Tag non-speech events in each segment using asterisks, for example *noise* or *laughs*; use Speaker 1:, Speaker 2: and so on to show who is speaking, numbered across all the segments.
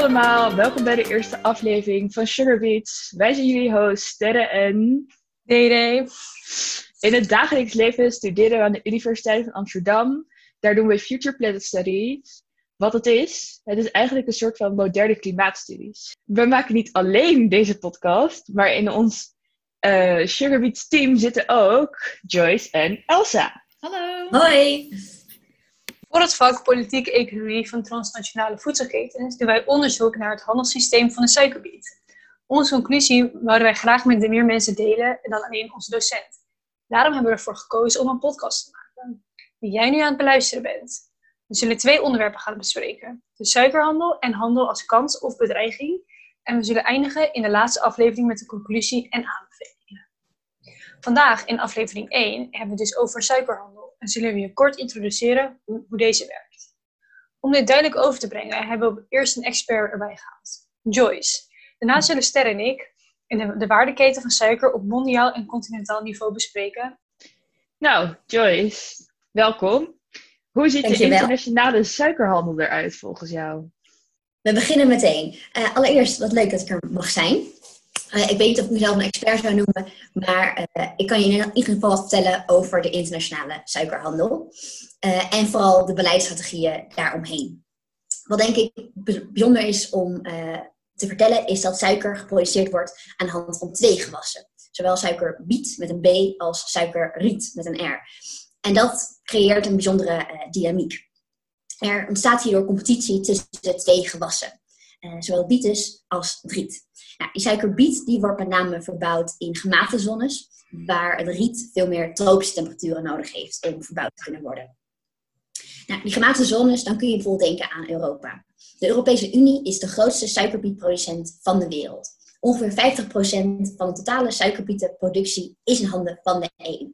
Speaker 1: allemaal, welkom bij de eerste aflevering van Sugar Beats. Wij zijn jullie hosts Sterre en
Speaker 2: Dede.
Speaker 1: In het dagelijks leven studeren we aan de Universiteit van Amsterdam. Daar doen we Future Planet Studies. Wat het is, het is eigenlijk een soort van moderne klimaatstudies. We maken niet alleen deze podcast, maar in ons uh, Sugar Beats team zitten ook Joyce en Elsa.
Speaker 3: Hallo.
Speaker 4: Hoi.
Speaker 2: Voor het vak Politieke Economie van Transnationale Voedselketens doen wij onderzoek naar het handelssysteem van de suikerbiet. Onze conclusie wouden wij graag met de meer mensen delen dan alleen onze docent. Daarom hebben we ervoor gekozen om een podcast te maken, die jij nu aan het beluisteren bent. We zullen twee onderwerpen gaan bespreken: de suikerhandel en handel als kans of bedreiging. En we zullen eindigen in de laatste aflevering met de conclusie en aanbevelingen. Vandaag in aflevering 1 hebben we dus over suikerhandel en zullen we je kort introduceren hoe, hoe deze werkt. Om dit duidelijk over te brengen hebben we eerst een expert erbij gehaald, Joyce. Daarna zullen Ster en ik de, de waardeketen van suiker op mondiaal en continentaal niveau bespreken.
Speaker 1: Nou, Joyce, welkom. Hoe ziet de internationale suikerhandel eruit volgens jou?
Speaker 4: We beginnen meteen. Uh, allereerst, wat leuk dat ik er mag zijn. Uh, ik weet niet of ik mezelf een expert zou noemen, maar uh, ik kan je in ieder geval wat vertellen over de internationale suikerhandel. en vooral de beleidsstrategieën daaromheen. Wat denk ik bijzonder is om te vertellen, is dat suiker geproduceerd wordt aan de hand van twee gewassen. Zowel suikerbiet met een B als suikerriet met een R. En dat creëert een bijzondere dynamiek. Er ontstaat hierdoor competitie tussen de twee gewassen, zowel bietus als riet. Nou, die suikerbiet die wordt met name verbouwd in gemaakte zones, waar het riet veel meer tropische temperaturen nodig heeft om verbouwd te kunnen worden. Nou, die gemaakte zones, dan kun je bijvoorbeeld denken aan Europa. De Europese Unie is de grootste suikerbietproducent van de wereld. Ongeveer 50% van de totale suikerbietenproductie is in handen van de EU.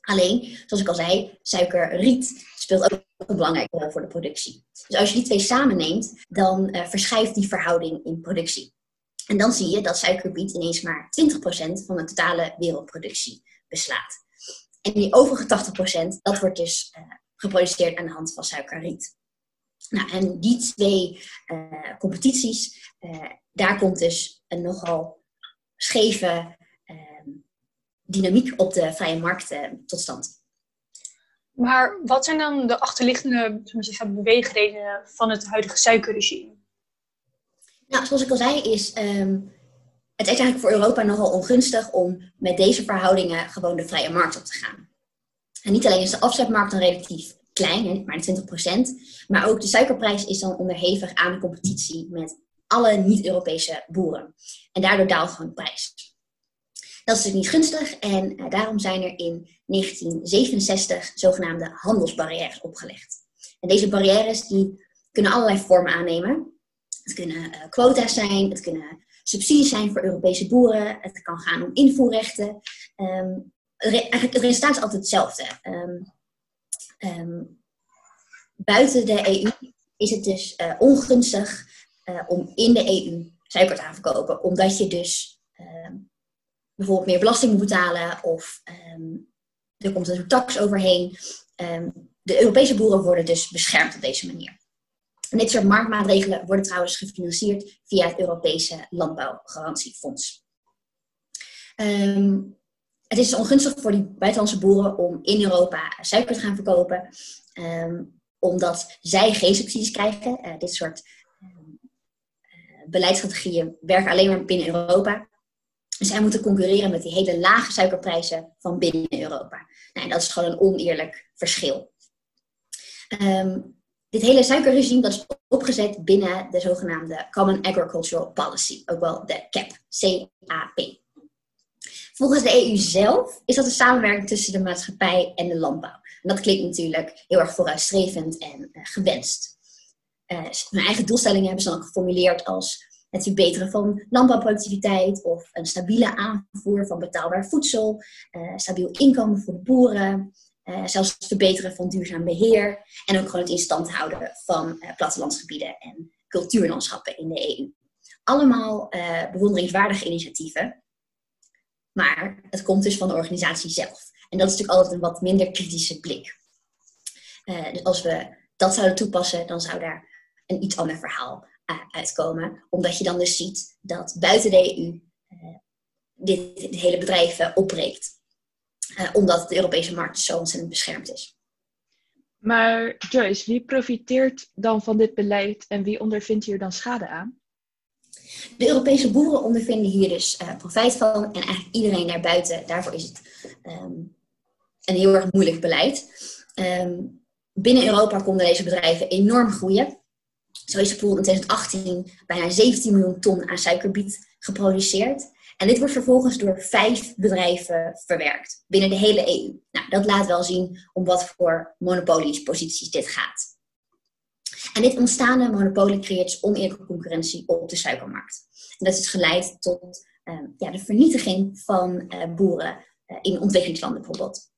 Speaker 4: Alleen, zoals ik al zei, suikerriet speelt ook een belangrijke rol voor de productie. Dus als je die twee samenneemt, dan uh, verschuift die verhouding in productie. En dan zie je dat suikerbiet ineens maar 20% van de totale wereldproductie beslaat. En die overige 80%, dat wordt dus uh, geproduceerd aan de hand van suikerriet. Nou, en die twee uh, competities, daar komt dus een nogal scheve dynamiek op de vrije markt eh, tot stand.
Speaker 2: Maar wat zijn dan de achterliggende beweegredenen van het huidige suikerregime?
Speaker 4: Nou, zoals ik al zei, is um, het is eigenlijk voor Europa nogal ongunstig om met deze verhoudingen gewoon de vrije markt op te gaan. En niet alleen is de afzetmarkt dan relatief klein, maar 20%, maar ook de suikerprijs is dan onderhevig aan de competitie met alle niet-Europese boeren. En daardoor daalt gewoon de prijs. Dat is dus niet gunstig en uh, daarom zijn er in 1967 zogenaamde handelsbarrières opgelegd. En deze barrières die kunnen allerlei vormen aannemen. Het kunnen uh, quota's zijn, het kunnen subsidies zijn voor Europese boeren, het kan gaan om invoerrechten. Um, eigenlijk het resultaat is altijd hetzelfde. Um, um, buiten de EU is het dus uh, ongunstig om in de EU suiker te verkopen, omdat je dus bijvoorbeeld meer belasting moet betalen of er komt een tax overheen. De Europese boeren worden dus beschermd op deze manier. En dit soort marktmaatregelen worden trouwens gefinancierd via het Europese Landbouwgarantiefonds. Um, het is ongunstig voor die buitenlandse boeren om in Europa suiker te gaan verkopen, omdat zij geen subsidies krijgen. Uh, dit soort uh, beleidsstrategieën werken alleen maar binnen Europa. Dus zij moeten concurreren met die hele lage suikerprijzen van binnen Europa. Nou, dat is gewoon een oneerlijk verschil. Um, dit hele suikerregime dat is opgezet binnen de zogenaamde Common Agricultural Policy, ook wel de CAP, CAP. Volgens de EU zelf is dat een samenwerking tussen de maatschappij en de landbouw. En dat klinkt natuurlijk heel erg vooruitstrevend en uh, gewenst. Uh, hun eigen doelstellingen hebben ze dan geformuleerd als het verbeteren van landbouwproductiviteit of een stabiele aanvoer van betaalbaar voedsel, uh, stabiel inkomen voor de boeren, uh, zelfs het verbeteren van duurzaam beheer en ook gewoon het in stand houden van uh, plattelandsgebieden en cultuurlandschappen in de EU. Allemaal bewonderingswaardige initiatieven, maar het komt dus van de organisatie zelf. En dat is natuurlijk altijd een wat minder kritische blik. dus als we dat zouden toepassen, dan zou daar een iets ander verhaal uitkomen. Omdat je dan dus ziet dat buiten de EU dit, dit hele bedrijf opbreekt. Omdat de Europese markt zo ontzettend beschermd is.
Speaker 1: Maar Joyce, wie profiteert dan van dit beleid en wie ondervindt hier dan schade aan?
Speaker 4: De Europese boeren ondervinden hier dus uh, profijt van en eigenlijk iedereen daarbuiten. Daarvoor is het ehm, een heel erg moeilijk beleid. Ehm, binnen Europa konden deze bedrijven enorm groeien. Zo is er bijvoorbeeld in 2018 bijna 17 miljoen ton aan suikerbiet geproduceerd. En dit wordt vervolgens door vijf bedrijven verwerkt binnen de hele EU. Nou, dat laat wel zien om wat voor monopoliesposities dit gaat. En dit ontstaande monopolie creëert oneerlijke concurrentie op de suikermarkt. En dat is geleid tot ehm, ja, de vernietiging van uh, boeren uh, in ontwikkelingslanden bijvoorbeeld.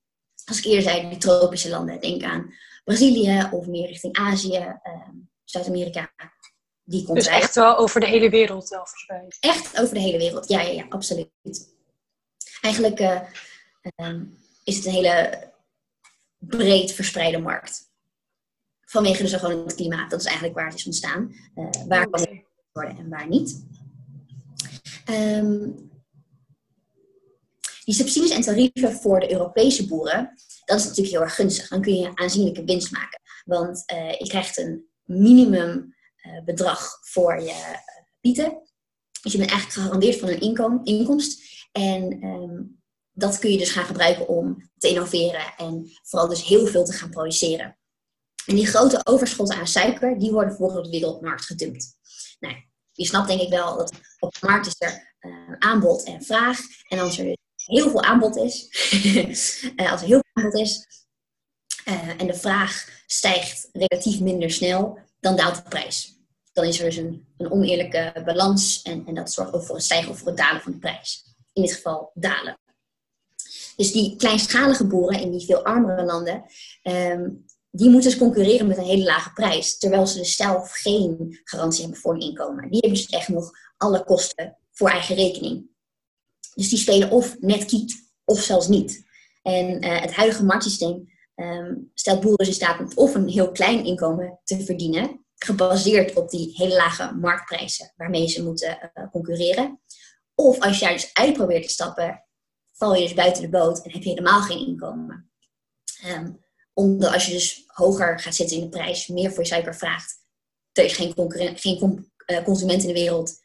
Speaker 4: Als ik eerder zei, die tropische landen, denk aan Brazilië of meer richting Azië, uh, Zuid-Amerika.
Speaker 2: Die komt dus echt wel over de hele wereld wel verspreid?
Speaker 4: Echt over de hele wereld, ja, ja, ja absoluut. Eigenlijk uh, is het een hele breed verspreide markt. Vanwege dus gewoon het klimaat. Dat is eigenlijk waar het is ontstaan. Uh, waar kan het worden en waar niet. Um, die subsidies en tarieven voor de Europese boeren, dat is natuurlijk heel erg gunstig. Dan kun je aanzienlijke winst maken. Want uh, je krijgt een minimum bedrag voor je bieten. Dus je bent eigenlijk gegarandeerd van een inkom, inkomst. En um, dat kun je dus gaan gebruiken om te innoveren en vooral dus heel veel te gaan produceren. En die grote overschotten aan suiker, die worden vervolgens op de wereldmarkt gedumpt. Nou, je snapt denk ik wel dat op de markt is er uh, aanbod en vraag. En als er dus heel veel aanbod is, *laughs* als er heel veel aanbod is en de vraag stijgt relatief minder snel, dan daalt de prijs. Dan is er dus een, oneerlijke balans en, en dat zorgt ook voor een stijgen of voor het dalen van de prijs. In dit geval dalen. Dus die kleinschalige boeren in die veel armere landen, um, die moeten dus concurreren met een hele lage prijs. Terwijl ze dus zelf geen garantie hebben voor een inkomen. Die hebben dus echt nog alle kosten voor eigen rekening. Dus die spelen of net kiet of zelfs niet. En uh, het huidige marktsysteem um, stelt boeren dus in staat om of een heel klein inkomen te verdienen, gebaseerd op die hele lage marktprijzen waarmee ze moeten uh, concurreren. Of als je daar dus uit probeert te stappen, val je dus buiten de boot en heb je helemaal geen inkomen. Um, omdat als je dus hoger gaat zitten in de prijs, meer voor je suiker vraagt, er is geen, geen uh, consument in de wereld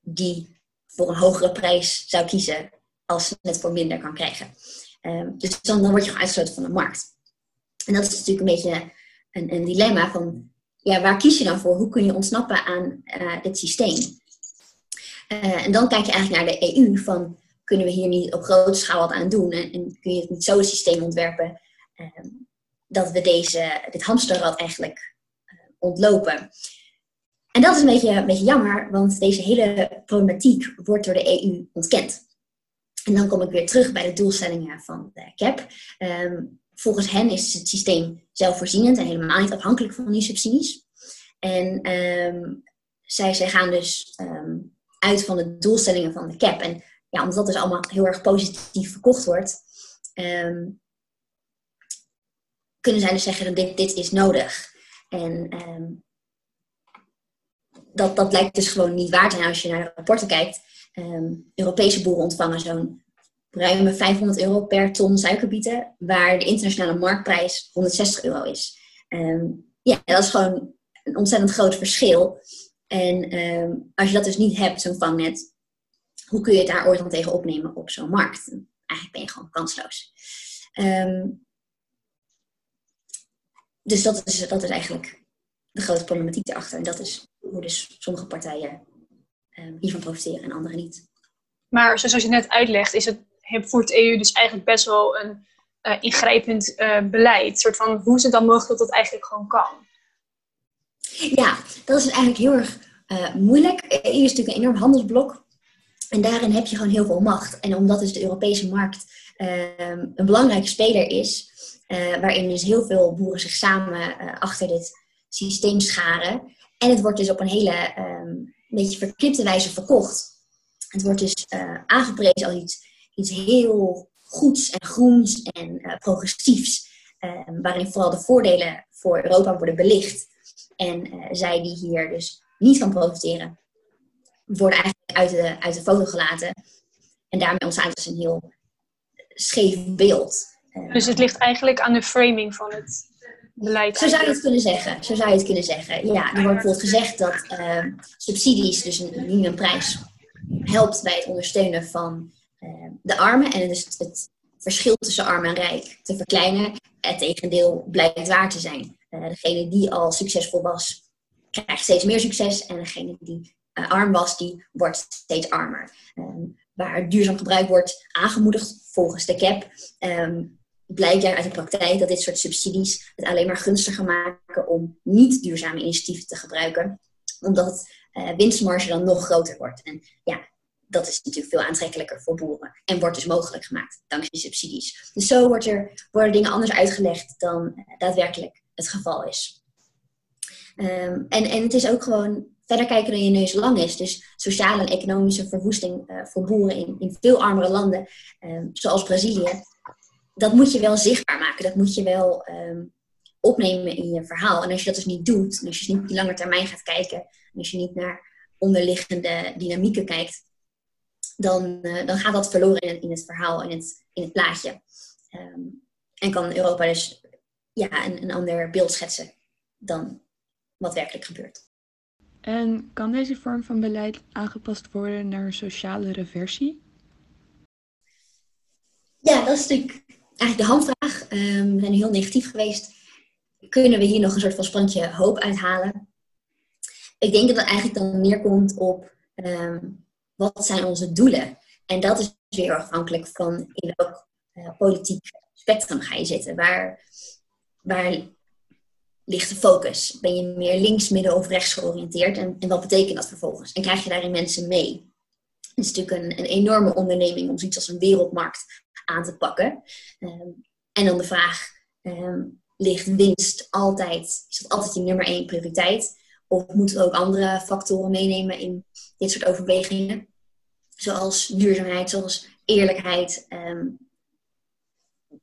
Speaker 4: die voor een hogere prijs zou kiezen als ze het voor minder kan krijgen. Um, dus dan, dan word je uitgesloten van de markt. En dat is natuurlijk een beetje een, een, dilemma van, ja, waar kies je dan voor? Hoe kun je ontsnappen aan uh, dit systeem? Uh, en dan kijk je eigenlijk naar de EU van, kunnen we hier niet op grote schaal wat aan doen? En, en kun je het niet zo een systeem ontwerpen Ehm, dat we deze, dit hamsterrad eigenlijk eh, ontlopen. En dat is een beetje, een beetje jammer, want deze hele problematiek wordt door de EU ontkend. En dan kom ik weer terug bij de doelstellingen van de CAP. Ehm, volgens hen is het systeem zelfvoorzienend en helemaal niet afhankelijk van die subsidies. En um, zij, zij gaan dus uit van de doelstellingen van de CAP. En ja, omdat dat dus allemaal heel erg positief verkocht wordt, kunnen zij dus zeggen dit, dit is nodig. En dat, dat lijkt dus gewoon niet waar te zijn als je naar de rapporten kijkt. Europese boeren ontvangen zo'n ruim 500 euro per ton suikerbieten, waar de internationale marktprijs 160 euro is. Um, ja, dat is gewoon een ontzettend groot verschil. En als je dat dus niet hebt, zo'n vangnet, hoe kun je het daar ooit dan tegen opnemen op zo'n markt? Eigenlijk ben je gewoon kansloos. Um, dus dat is, dat is eigenlijk de grote problematiek erachter. En dat is hoe dus sommige partijen hiervan profiteren en andere niet.
Speaker 2: Maar zoals je net uitlegt, is het, voert de EU dus eigenlijk best wel een uh, ingrijpend uh, beleid. Een soort van hoe is het dan mogelijk dat dat eigenlijk gewoon kan?
Speaker 4: Ja, dat is eigenlijk heel erg uh, moeilijk. EU is natuurlijk een enorm handelsblok. En daarin heb je gewoon heel veel macht. En omdat dus de Europese markt ehm, een belangrijke speler is, waarin dus heel veel boeren zich samen achter dit systeem scharen. En het wordt dus op een hele um, beetje verknipte wijze verkocht. Het wordt dus aangeprezen als iets, iets heel goeds en groens en progressiefs. waarin vooral de voordelen voor Europa worden belicht. En zij die hier dus niet van profiteren, worden eigenlijk uit de, uit de foto gelaten. En daarmee ontstaat dus een heel scheef beeld.
Speaker 2: Dus het ligt eigenlijk aan de framing van het beleid.
Speaker 4: Zo zou je het kunnen zeggen. Zo zou je het kunnen zeggen. Ja, er wordt bijvoorbeeld gezegd dat uh, subsidies, dus een minimumprijs, helpt bij het ondersteunen van de armen. En dus het, verschil tussen arm en rijk te verkleinen. Het tegendeel blijkt waar te zijn. Uh, degene die al succesvol was, krijgt steeds meer succes. En degene die arm was, die wordt steeds armer. Um, waar duurzaam gebruik wordt aangemoedigd volgens de CAP, um, blijkt uit de praktijk dat dit soort subsidies het alleen maar gunstiger maken om niet duurzame initiatieven te gebruiken, omdat uh, winstmarge dan nog groter wordt. En ja, dat is natuurlijk veel aantrekkelijker voor boeren en wordt dus mogelijk gemaakt dankzij subsidies. Dus zo wordt er, worden dingen anders uitgelegd dan uh, daadwerkelijk het geval is. Um, en, en het is ook gewoon verder kijken dan je neus lang is. Dus sociale en economische verwoesting uh, voor boeren in, in veel armere landen, um, zoals Brazilië, dat moet je wel zichtbaar maken. Dat moet je wel um, opnemen in je verhaal. En als je dat dus niet doet, en als je dus niet op die lange termijn gaat kijken, en als je niet naar onderliggende dynamieken kijkt, dan, uh, dan gaat dat verloren in, in, het verhaal, in het, in het plaatje. Um, en kan Europa dus ja, een, een ander beeld schetsen dan wat werkelijk gebeurt.
Speaker 1: En kan deze vorm van beleid aangepast worden naar een socialere versie?
Speaker 4: Ja, dat is natuurlijk eigenlijk de handvraag. Um, we zijn heel negatief geweest. Kunnen we hier nog een soort van sprankje hoop uithalen? Ik denk dat het eigenlijk dan neerkomt op um, wat zijn onze doelen? En dat is weer afhankelijk van in welk uh, politiek spectrum ga je zitten. Waar, waar ligt de focus? Ben je meer links, midden of rechts georiënteerd? En, en wat betekent dat vervolgens? En krijg je daarin mensen mee? Het is natuurlijk een, enorme onderneming om zoiets als een wereldmarkt aan te pakken. Um, en dan de vraag, um, ligt winst altijd, is dat altijd je nummer één prioriteit? Of moeten we ook andere factoren meenemen in dit soort overwegingen? Zoals duurzaamheid, zoals eerlijkheid. Um,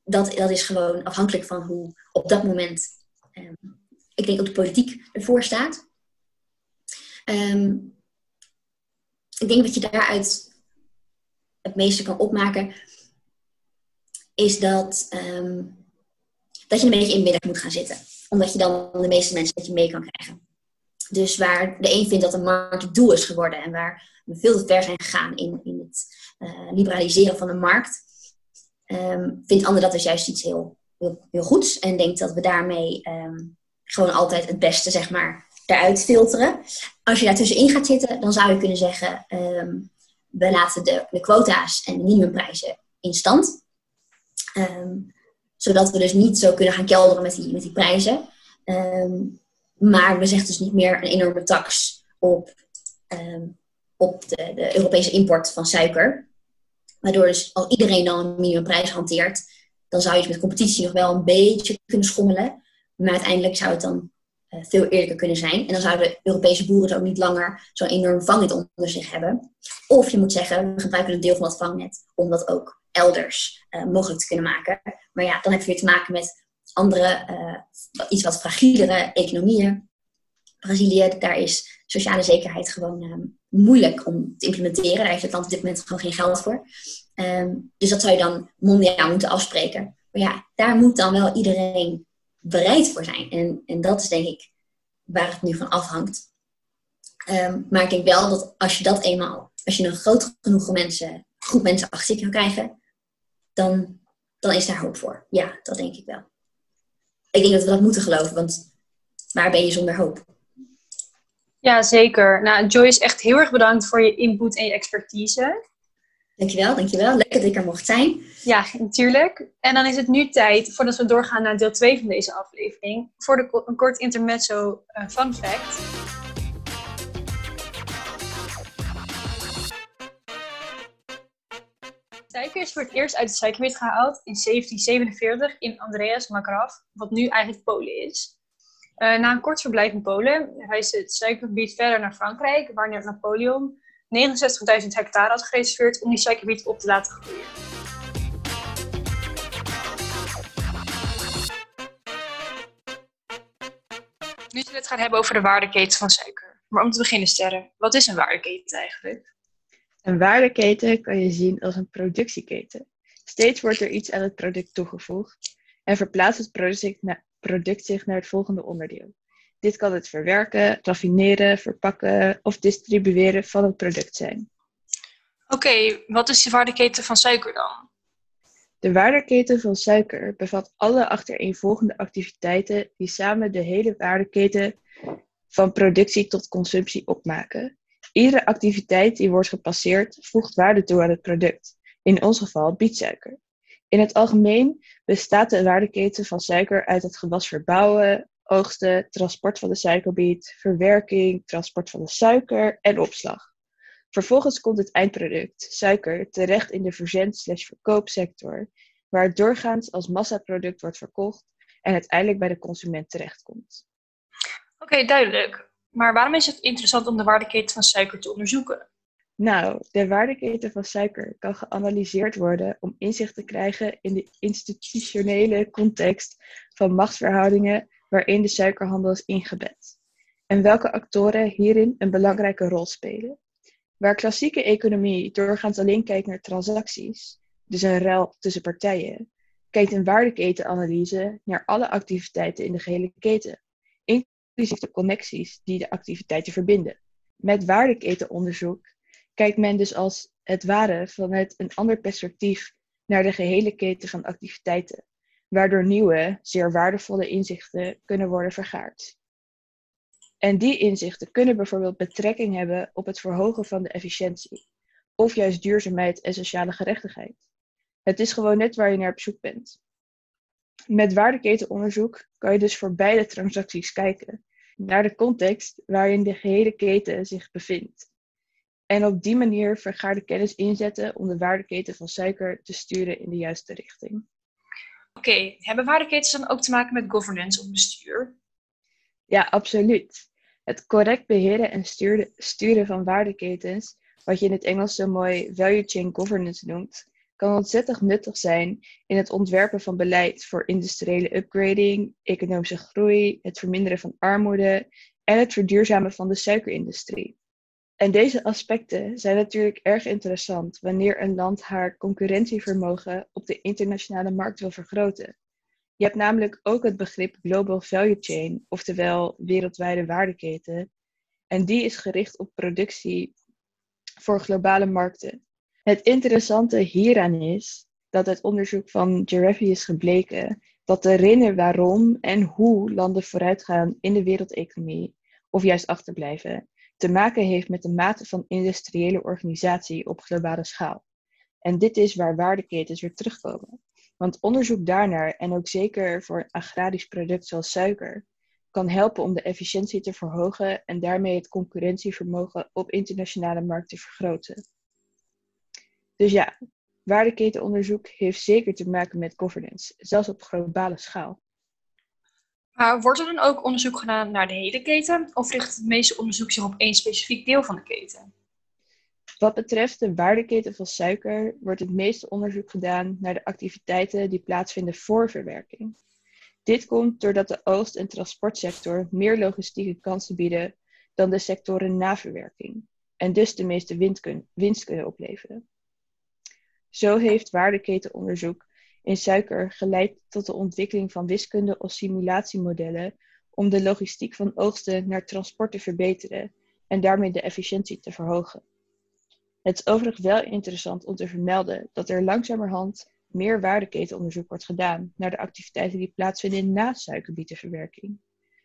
Speaker 4: dat, dat is gewoon afhankelijk van hoe op dat moment um, ik denk ook de politiek ervoor staat. Um, ik denk wat je daaruit het meeste kan opmaken, is dat, dat je een beetje in midden moet gaan zitten. Omdat je dan de meeste mensen met je mee kan krijgen. Dus waar de een vindt dat de markt het doel is geworden en waar we veel te ver zijn gegaan in, in het uh, liberaliseren van de markt, um, vindt ander dat dus juist iets heel, heel, goeds en denkt dat we daarmee um, gewoon altijd het beste, zeg maar, eruit filteren. Als je daartussenin gaat zitten, dan zou je kunnen zeggen, um, we laten de, de quota's en de minimumprijzen in stand. Zodat we dus niet zo kunnen gaan kelderen met die, met die prijzen. Maar we zeggen dus niet meer een enorme tax op, um, op de, de, Europese import van suiker. Waardoor dus al iedereen dan een minimumprijs hanteert, dan zou je dus met competitie nog wel een beetje kunnen schommelen. Maar uiteindelijk zou het dan uh, veel eerlijker kunnen zijn. En dan zouden Europese boeren ook niet langer zo'n enorm vangnet onder zich hebben. Of je moet zeggen, we gebruiken een deel van dat vangnet om dat ook elders uh, mogelijk te kunnen maken. Maar ja, dan heb je weer te maken met andere, uh, iets wat fragielere economieën. Brazilië, daar is sociale zekerheid gewoon um, moeilijk om te implementeren. Daar heeft het land op dit moment gewoon geen geld voor. Um, dus dat zou je dan mondiaal moeten afspreken. Maar ja, daar moet dan wel iedereen bereid voor zijn. En, en dat is denk ik waar het nu van afhangt. Um, maar ik denk wel dat als je dat eenmaal, als je een groot genoeg mensen, groep mensen achter zich kan krijgen, dan, dan is daar hoop voor. Ja, dat denk ik wel. Ik denk dat we dat moeten geloven, want waar ben je zonder hoop?
Speaker 2: Ja, zeker. Nou, Joyce, echt heel erg bedankt voor je input en je expertise.
Speaker 4: Dankjewel, dankjewel. Lekker dat ik er mocht zijn.
Speaker 2: Ja, natuurlijk. En dan is het nu tijd, voordat we doorgaan naar deel 2 van deze aflevering, voor de, een kort intermezzo uh, fun fact. Is voor het eerst uit het suikerwit gehaald in 1747 in Andreas Makarov, wat nu eigenlijk Polen is. Uh, na een kort verblijf in Polen reisde het suikergebied verder naar Frankrijk, waar Napoleon 69.000 hectare had gereserveerd om die suikerbiet op te laten groeien. Nu zullen we het gaan hebben over de waardeketen van suiker. Maar om te beginnen, Sterren, wat is een waardeketen eigenlijk?
Speaker 1: Een waardeketen kan je zien als een productieketen. Steeds wordt er iets aan het product toegevoegd en verplaatst het product zich naar het volgende onderdeel. Dit kan het verwerken, raffineren, verpakken of distribueren van het product zijn.
Speaker 2: Oké, wat is de waardeketen van suiker dan?
Speaker 1: De waardeketen van suiker bevat alle achtereenvolgende activiteiten die samen de hele waardeketen van productie tot consumptie opmaken. Iedere activiteit die wordt gepasseerd voegt waarde toe aan het product, in ons geval bietsuiker. In het algemeen bestaat de waardeketen van suiker uit het gewas verbouwen, oogsten, transport van de suikerbiet, verwerking, transport van de suiker en opslag. Vervolgens komt het eindproduct, suiker, terecht in de verzend-verkoopsector, waar het doorgaans als massaproduct wordt verkocht en uiteindelijk bij de consument terechtkomt.
Speaker 2: Oké, duidelijk. Maar waarom is het interessant om de waardeketen van suiker te onderzoeken?
Speaker 1: Nou, de waardeketen van suiker kan geanalyseerd worden om inzicht te krijgen in de institutionele context van machtsverhoudingen waarin de suikerhandel is ingebed. En welke actoren hierin een belangrijke rol spelen. Waar klassieke economie doorgaans alleen kijkt naar transacties, dus een ruil tussen partijen, kijkt een waardeketenanalyse naar alle activiteiten in de gehele keten, inclusief de connecties die de activiteiten verbinden. Met waardeketenonderzoek kijkt men dus als het ware vanuit een ander perspectief naar de gehele keten van activiteiten, waardoor nieuwe, zeer waardevolle inzichten kunnen worden vergaard. En die inzichten kunnen bijvoorbeeld betrekking hebben op het verhogen van de efficiëntie, of juist duurzaamheid en sociale gerechtigheid. Het is gewoon net waar je naar op zoek bent. Met waardeketenonderzoek kan je dus voor beide transacties kijken, naar de context waarin de gehele keten zich bevindt. En op die manier vergaarde kennis inzetten om de waardeketen van suiker te sturen in de juiste richting.
Speaker 2: Oké, hebben waardeketens dan ook te maken met governance of bestuur?
Speaker 1: Ja, absoluut. Het correct beheren en sturen van waardeketens, wat je in het Engels zo mooi value chain governance noemt, kan ontzettend nuttig zijn in het ontwerpen van beleid voor industriële upgrading, economische groei, het verminderen van armoede en het verduurzamen van de suikerindustrie. En deze aspecten zijn natuurlijk erg interessant wanneer een land haar concurrentievermogen op de internationale markt wil vergroten. Je hebt namelijk ook het begrip Global Value Chain, oftewel wereldwijde waardeketen. En die is gericht op productie voor globale markten. Het interessante hieraan is dat uit onderzoek van Gereffi is gebleken dat de reden waarom en hoe landen vooruitgaan in de wereldeconomie, of juist achterblijven, te maken heeft met de mate van industriële organisatie op globale schaal. En dit is waar waardeketens weer terugkomen. Want onderzoek daarnaar, en ook zeker voor agrarisch product zoals suiker, kan helpen om de efficiëntie te verhogen en daarmee het concurrentievermogen op internationale markten te vergroten. Dus ja, waardeketenonderzoek heeft zeker te maken met governance, zelfs op globale schaal.
Speaker 2: Maar wordt er dan ook onderzoek gedaan naar de hele keten of richt het meeste onderzoek zich op één specifiek deel van de keten?
Speaker 1: Wat betreft de waardeketen van suiker wordt het meeste onderzoek gedaan naar de activiteiten die plaatsvinden voor verwerking. Dit komt doordat de oogst- en transportsector meer logistieke kansen bieden dan de sectoren na verwerking en dus de meeste winst kunnen opleveren. Zo heeft waardeketenonderzoek in suiker geleid tot de ontwikkeling van wiskunde of simulatiemodellen om de logistiek van oogsten naar transport te verbeteren en daarmee de efficiëntie te verhogen. Het is overigens wel interessant om te vermelden dat er langzamerhand meer waardeketenonderzoek wordt gedaan naar de activiteiten die plaatsvinden na suikerbietenverwerking.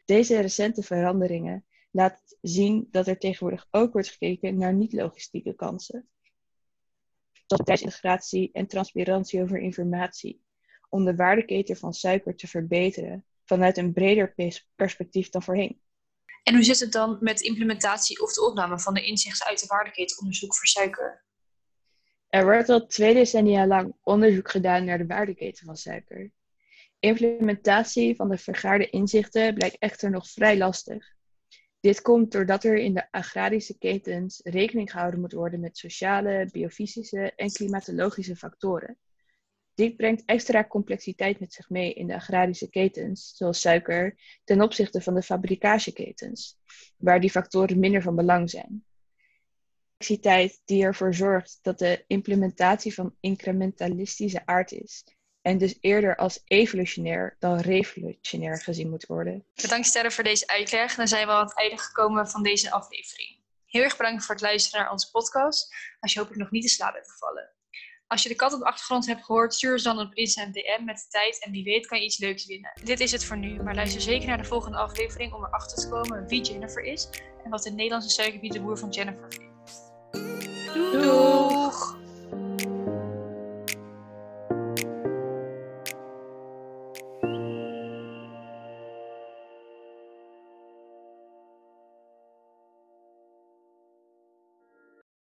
Speaker 1: Deze recente veranderingen laten zien dat er tegenwoordig ook wordt gekeken naar niet-logistieke kansen, zoals prijsintegratie en transparantie over informatie, om de waardeketen van suiker te verbeteren vanuit een breder perspectief dan voorheen.
Speaker 2: En hoe zit het dan met implementatie of de opname van de inzichten uit de waardeketenonderzoek voor suiker?
Speaker 1: Er wordt al twee decennia lang onderzoek gedaan naar de waardeketen van suiker. Implementatie van de vergaarde inzichten blijkt echter nog vrij lastig. Dit komt doordat er in de agrarische ketens rekening gehouden moet worden met sociale, biofysische en klimatologische factoren. Dit brengt extra complexiteit met zich mee in de agrarische ketens, zoals suiker, ten opzichte van de fabricageketens, waar die factoren minder van belang zijn. Complexiteit die ervoor zorgt dat de implementatie van incrementalistische aard is en dus eerder als evolutionair dan revolutionair gezien moet worden.
Speaker 2: Bedankt Sterre voor deze uitleg. Dan zijn we aan het einde gekomen van deze aflevering. Heel erg bedankt voor het luisteren naar onze podcast, als je hopelijk nog niet te slaap bent gevallen. Als je de kat op de achtergrond hebt gehoord, stuur ons dan op Instagram DM met de tijd en wie weet kan je iets leuks winnen. Dit is het voor nu, maar luister zeker naar de volgende aflevering om erachter te komen wie Jennifer is en wat de Nederlandse suikerbiet de boer van Jennifer vindt.